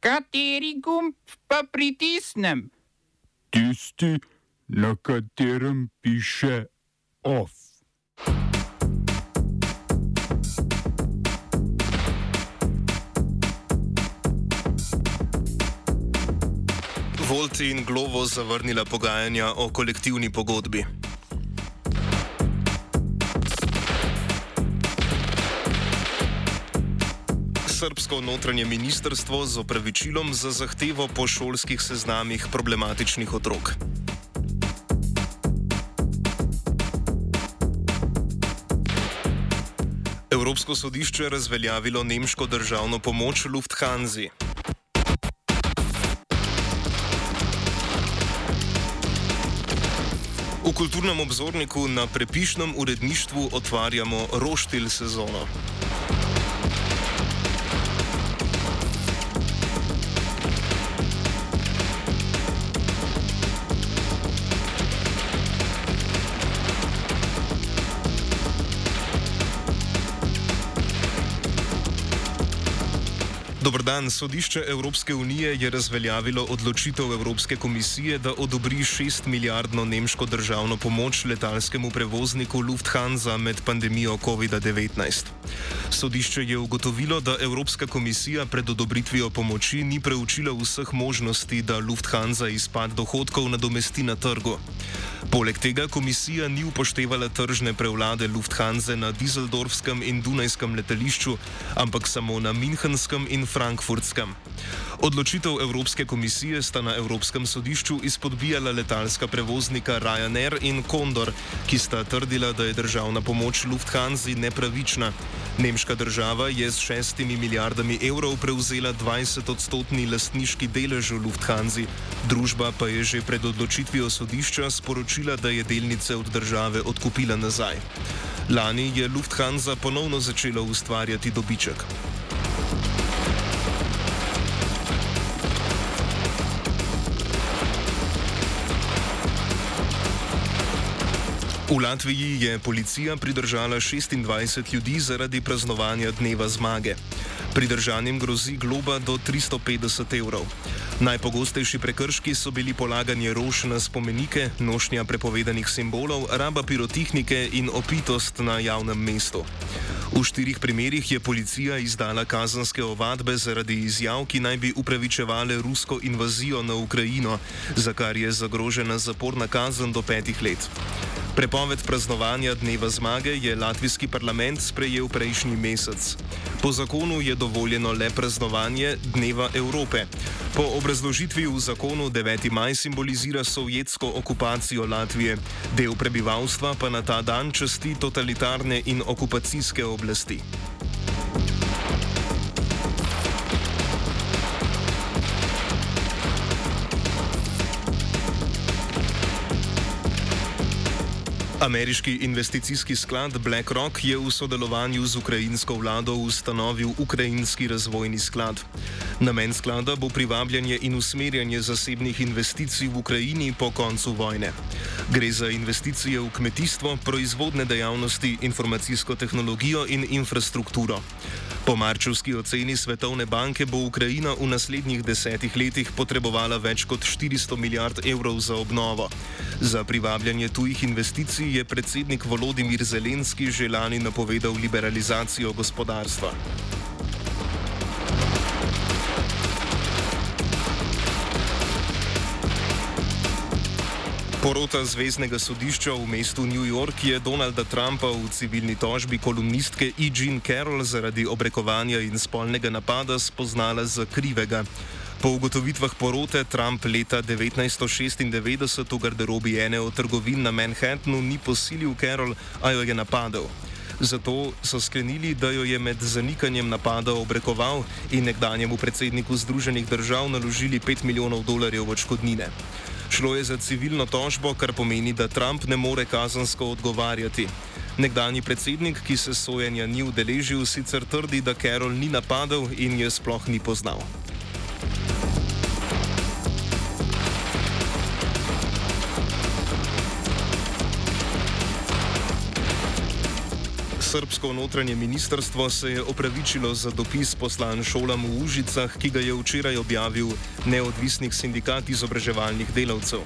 Kateri gumb pa pritisnem? Tisti, na katerem piše OF. Volt in Glovo zavrnila pogajanja o kolektivni pogodbi. Srbsko notranje ministrstvo z opravičilom za zahtevo po šolskih seznamih problematičnih otrok. Evropsko sodišče je razveljavilo nemško državno pomoč Lufthansa. V kulturnem obzorniku na prepišnem uredništvu otvarjamo roštilj sezono. Dobr dan. Sodišče Evropske unije je razveljavilo odločitev Evropske komisije, da odobri 6 milijardno nemško državno pomoč letalskemu prevozniku Lufthansa med pandemijo COVID-19. Sodišče je ugotovilo, da Evropska komisija pred odobritvijo pomoči ni preučila vseh možnosti, da Lufthansa izpad dohodkov nadomesti na trgu. Poleg tega komisija ni upoštevala tržne prevlade Lufthansa na Düsseldorfskem in Dunajskem letališču, ampak samo na Münchenskem in Frankfurtskem. Odločitev Evropske komisije sta na Evropskem sodišču izpodbijala letalska prevoznika Ryanair in Condor, ki sta trdila, da je državna pomoč Lufthansa nepravična. Nemška država je s šestimi milijardami evrov prevzela 20-odstotni lastniški delež v Lufthansa, družba pa je že pred odločitvijo sodišča sporočila, da je delnice od države odkupila nazaj. Lani je Lufthansa ponovno začela ustvarjati dobiček. V Latviji je policija pridržala 26 ljudi zaradi praznovanja dneva zmage. Pridržanim grozi globa do 350 evrov. Najpogostejši prekrški so bili polaganje rož na spomenike, nošnja prepovedanih simbolov, raba pirotehnike in opitost na javnem mestu. V štirih primerjih je policija izdala kazanske ovadbe zaradi izjav, ki naj bi upravičevale rusko invazijo na Ukrajino, za kar je zagrožena zaporna kazen do petih let. Prepoved praznovanja dneva zmage je latvijski parlament sprejel prejšnji mesec. Po zakonu je dovoljeno le praznovanje dneva Evrope. Po obrazložitvi v zakonu 9. maj simbolizira sovjetsko okupacijo Latvije, del prebivalstva pa na ta dan časti totalitarne in okupacijske oblasti. Ameriški investicijski sklad BlackRock je v sodelovanju z ukrajinsko vlado ustanovil Ukrajinski razvojni sklad. Namen sklada bo privabljanje in usmerjanje zasebnih investicij v Ukrajini po koncu vojne. Gre za investicije v kmetijstvo, proizvodne dejavnosti, informacijsko tehnologijo in infrastrukturo. Po marčevski oceni Svetovne banke bo Ukrajina v naslednjih desetih letih potrebovala več kot 400 milijard evrov za obnovo. Za privabljanje tujih investicij je predsednik Volodimir Zelenski že lani napovedal liberalizacijo gospodarstva. Porota Zvezdnega sodišča v mestu New York je Donalda Trumpa v civilni tožbi kolumnistke E. Jean Carroll zaradi obrekovanja in spolnega napada spoznala za krivega. Po ugotovitvah porote Trump leta 1996 v garderobi ene od trgovin na Manhattnu ni posilil Carroll, a jo je napadel. Zato so sklenili, da jo je med zanikanjem napada obrekoval in nekdanjemu predsedniku Združenih držav naložili 5 milijonov dolarjev odškodnine. Šlo je za civilno tožbo, kar pomeni, da Trump ne more kazansko odgovarjati. Nekdani predsednik, ki se sojenja ni udeležil, sicer trdi, da Carroll ni napadel in je sploh ni poznal. Srbsko notranje ministrstvo se je opravičilo za dopis poslan šolam v Užicah, ki ga je včeraj objavil neodvisnih sindikat izobraževalnih delavcev.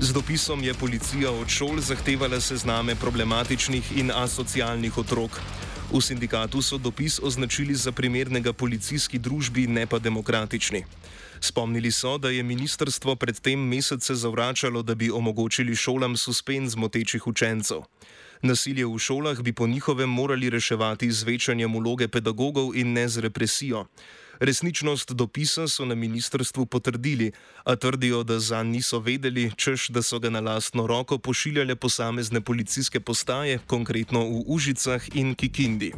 Z dopisom je policija od šol zahtevala sezname problematičnih in asocialnih otrok. V sindikatu so dopis označili za primernega policijski družbi, ne pa demokratični. Spomnili so, da je ministrstvo predtem mesece zavračalo, da bi omogočili šolam suspenz motečih učencev. Nasilje v šolah bi po njihovem morali reševati z večanjem vloge pedagogov in ne z represijo. Resničnost dopisa so na ministrstvu potrdili, a trdijo, da za niso vedeli, češ da so ga na lastno roko pošiljale posamezne policijske postaje, konkretno v Užicah in Kikindi.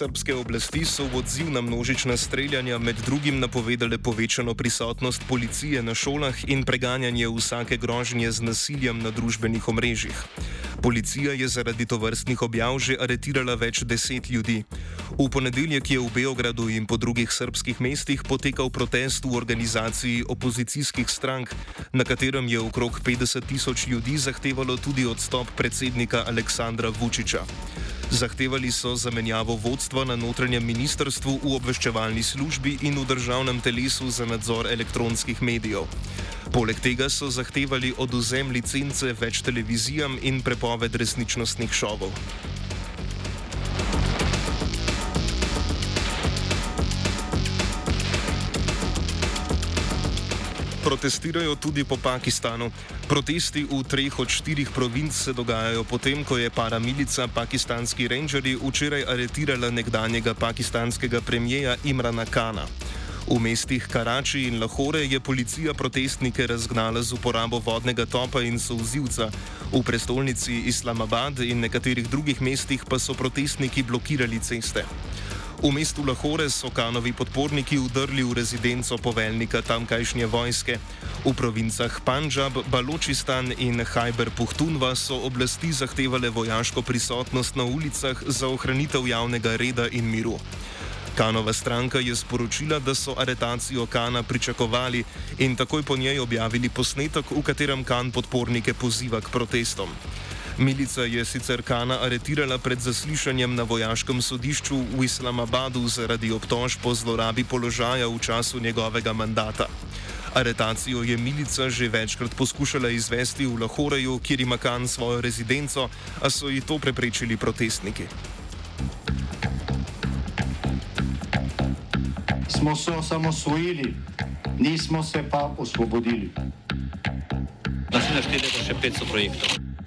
Srpske oblasti so v odziv na množična streljanja med drugim napovedale povečano prisotnost policije na šolah in preganjanje vsake grožnje z nasiljem na družbenih omrežjih. Policija je zaradi tovrstnih objav že aretirala več deset ljudi. V ponedeljek je v Beogradu in po drugih srpskih mestih potekal protest v organizaciji opozicijskih strank, na katerem je okrog 50 tisoč ljudi zahtevalo tudi odstop predsednika Aleksandra Vučiča. Zahtevali so zamenjavo vodstva na notranjem ministrstvu, v obveščevalni službi in v državnem telesu za nadzor elektronskih medijev. Poleg tega so zahtevali oduzem licence več televizijam in prepoved resničnostnih šovov. Protestirajo tudi po Pakistanu. Protesti v treh od štirih provinc se dogajajo potem, ko je paramilica pakistanski rangeri včeraj aretirala nekdanjega pakistanskega premijeja Imrana Kana. V mestih Karači in Lahore je policija protestnike razgnala z uporabo vodnega topa in solzivca, v prestolnici Islamabad in nekaterih drugih mestih pa so protestniki blokirali ceste. V mestu Lahore so kanovi podporniki vdrli v rezidenco poveljnika tamkajšnje vojske. V provincah Panjab, Baločistan in Hajber Puhtunva so oblasti zahtevale vojaško prisotnost na ulicah za ohranitev javnega reda in miru. Kanova stranka je sporočila, da so aretacijo Kana pričakovali in takoj po njej objavili posnetek, v katerem Kan podpornike poziva k protestom. Milica je sicer Kana aretirala pred zaslišanjem na vojaškem sodišču v Islamabadu zaradi obtožb po zlorabi položaja v času njegovega mandata. Aretacijo je milica že večkrat poskušala izvesti v Lahoreju, kjer ima Kan svojo rezidenco, a so ji to preprečili protestniki. Smo se osamosvojili, nismo se pa osvobodili. Naslednje število je še 500 projektov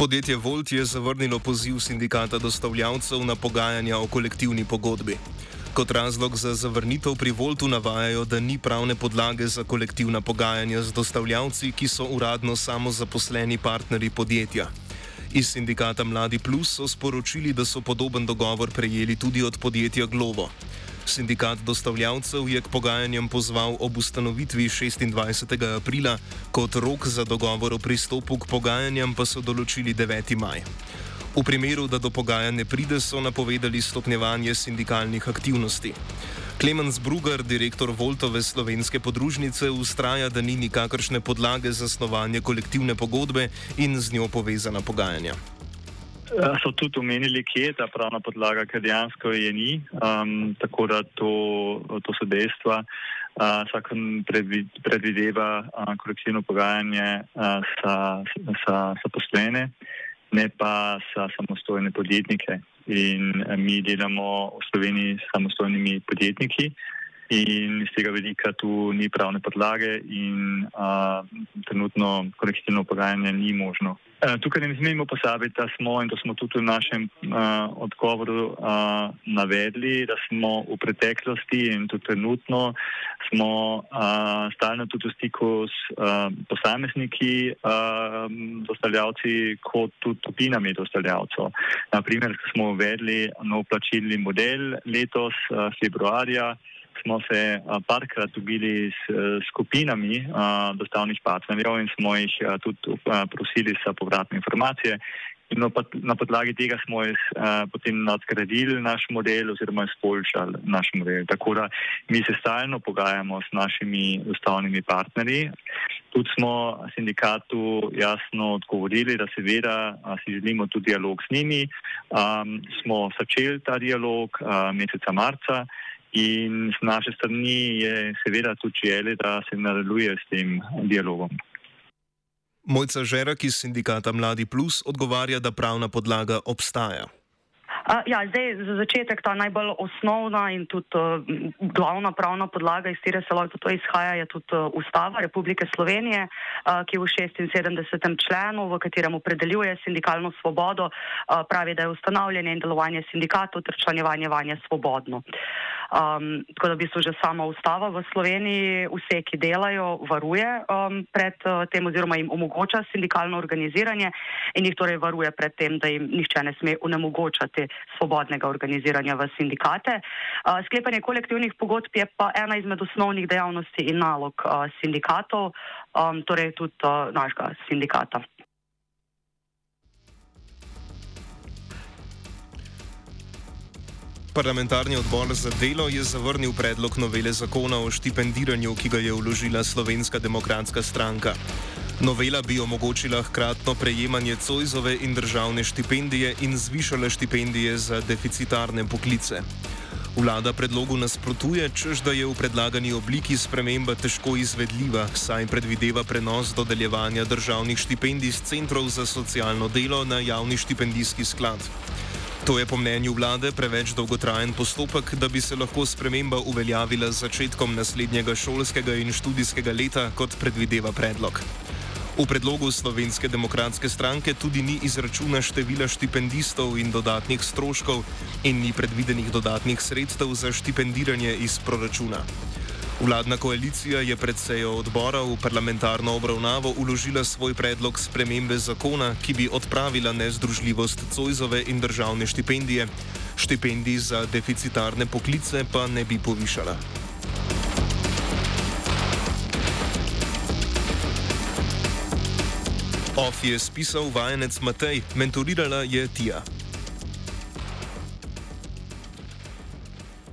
Podjetje Volt je zavrnilo poziv sindikata dostavljavcev na pogajanja o kolektivni pogodbi. Kot razlog za zavrnitev pri Voltu navajajo, da ni pravne podlage za kolektivna pogajanja z dostavljavci, ki so uradno samo zaposleni partnerji podjetja. Iz sindikata Mladi Plus so sporočili, da so podoben dogovor prejeli tudi od podjetja Globo. Sindikat dostavljavcev je k pogajanjem pozval ob ustanovitvi 26. aprila, kot rok za dogovor o pristopu k pogajanjem pa so določili 9. maj. V primeru, da do pogajanj ne pride, so napovedali stopnjevanje sindikalnih aktivnosti. Klemens Bruger, direktor Voltove slovenske podružnice, ustraja, da ni nikakršne podlage za snovanje kolektivne pogodbe in z njo povezana pogajanja. Eh, so tudi omenili, kje je ta pravna podlaga, ker dejansko je ni, um, tako da to, to so dejstva. Uh, Zakon predvideva uh, kolektivno pogajanje uh, sa, sa, sa poslene, ne pa sa samostojne podjetnike. In uh, mi delamo v Sloveniji s samostojnimi podjetniki in iz tega vidika tu ni pravne podlage in a, trenutno kolektivno pogajanje ni možno. E, tukaj ne smemo posabiti, da smo, in to smo tudi v našem uh, odgovoru uh, navedli, da smo v preteklosti in tudi trenutno smo uh, stalno tudi v stiku s uh, posamezniki, uh, dostavljavci, kot tudi skupinami dostavljavcev. Naprimer, smo uvedli nov plačilni model letos, uh, februarja smo se parkrat dobili s skupinami dostavnih partnerjev in smo jih tudi prosili za povratne informacije. In na podlagi tega smo jih potem nadgradili naš model oziroma izboljšali naš model. Tako da mi se stalno pogajamo s našimi dostavnimi partnerji. Tudi smo sindikatu jasno odgovorili, da seveda si želimo tudi dialog s njimi. Um, smo začeli ta dialog uh, meseca marca. In z naše strani je seveda tudi želje, da se nadaljuje s tem dialogom. Mojca Žerak iz sindikata Mladi Plus odgovarja, da pravna podlaga obstaja. Uh, ja, zdaj za začetek ta najbolj osnovna in tudi uh, glavna pravna podlaga, iz katere se lahko to izhaja, je tudi uh, Ustava Republike Slovenije, uh, ki v 76. členu, v katerem opredeljuje sindikalno svobodo, uh, pravi, da je ustanavljanje in delovanje sindikatov ter članjevanje vanje svobodno. Um, tako da v bistvu že sama ustava v Sloveniji vse, ki delajo, varuje um, pred uh, tem oziroma jim omogoča sindikalno organiziranje in jih torej varuje pred tem, da jim nihče ne sme onemogočati svobodnega organiziranja v sindikate. Uh, sklepanje kolektivnih pogodb je pa ena izmed osnovnih dejavnosti in nalog uh, sindikatov, um, torej tudi uh, našega sindikata. Parlamentarni odbor za delo je zavrnil predlog novele zakona o štipendiranju, ki ga je vložila Slovenska demokratska stranka. Novela bi omogočila hkratno prejemanje Cojzove in državne štipendije in zvišala štipendije za deficitarne poklice. Vlada predlogu nasprotuje, čež da je v predlagani obliki sprememba težko izvedljiva, saj predvideva prenos dodeljevanja državnih štipendij z centrov za socialno delo na javni štipendijski sklad. To je po mnenju vlade preveč dolgotrajen postopek, da bi se lahko sprememba uveljavila z začetkom naslednjega šolskega in študijskega leta, kot predvideva predlog. V predlogu Slovenske demokratske stranke tudi ni izračuna števila štipendistov in dodatnih stroškov in ni predvidenih dodatnih sredstev za štipendiranje iz proračuna. Vladna koalicija je pred sejo odbora v parlamentarno obravnavo uložila svoj predlog spremembe zakona, ki bi odpravila nezdružljivost Cojzove in državne štipendije, štipendij za deficitarne poklice pa ne bi povišala. Of je spisal vajenec Matej, mentorirala je Tija.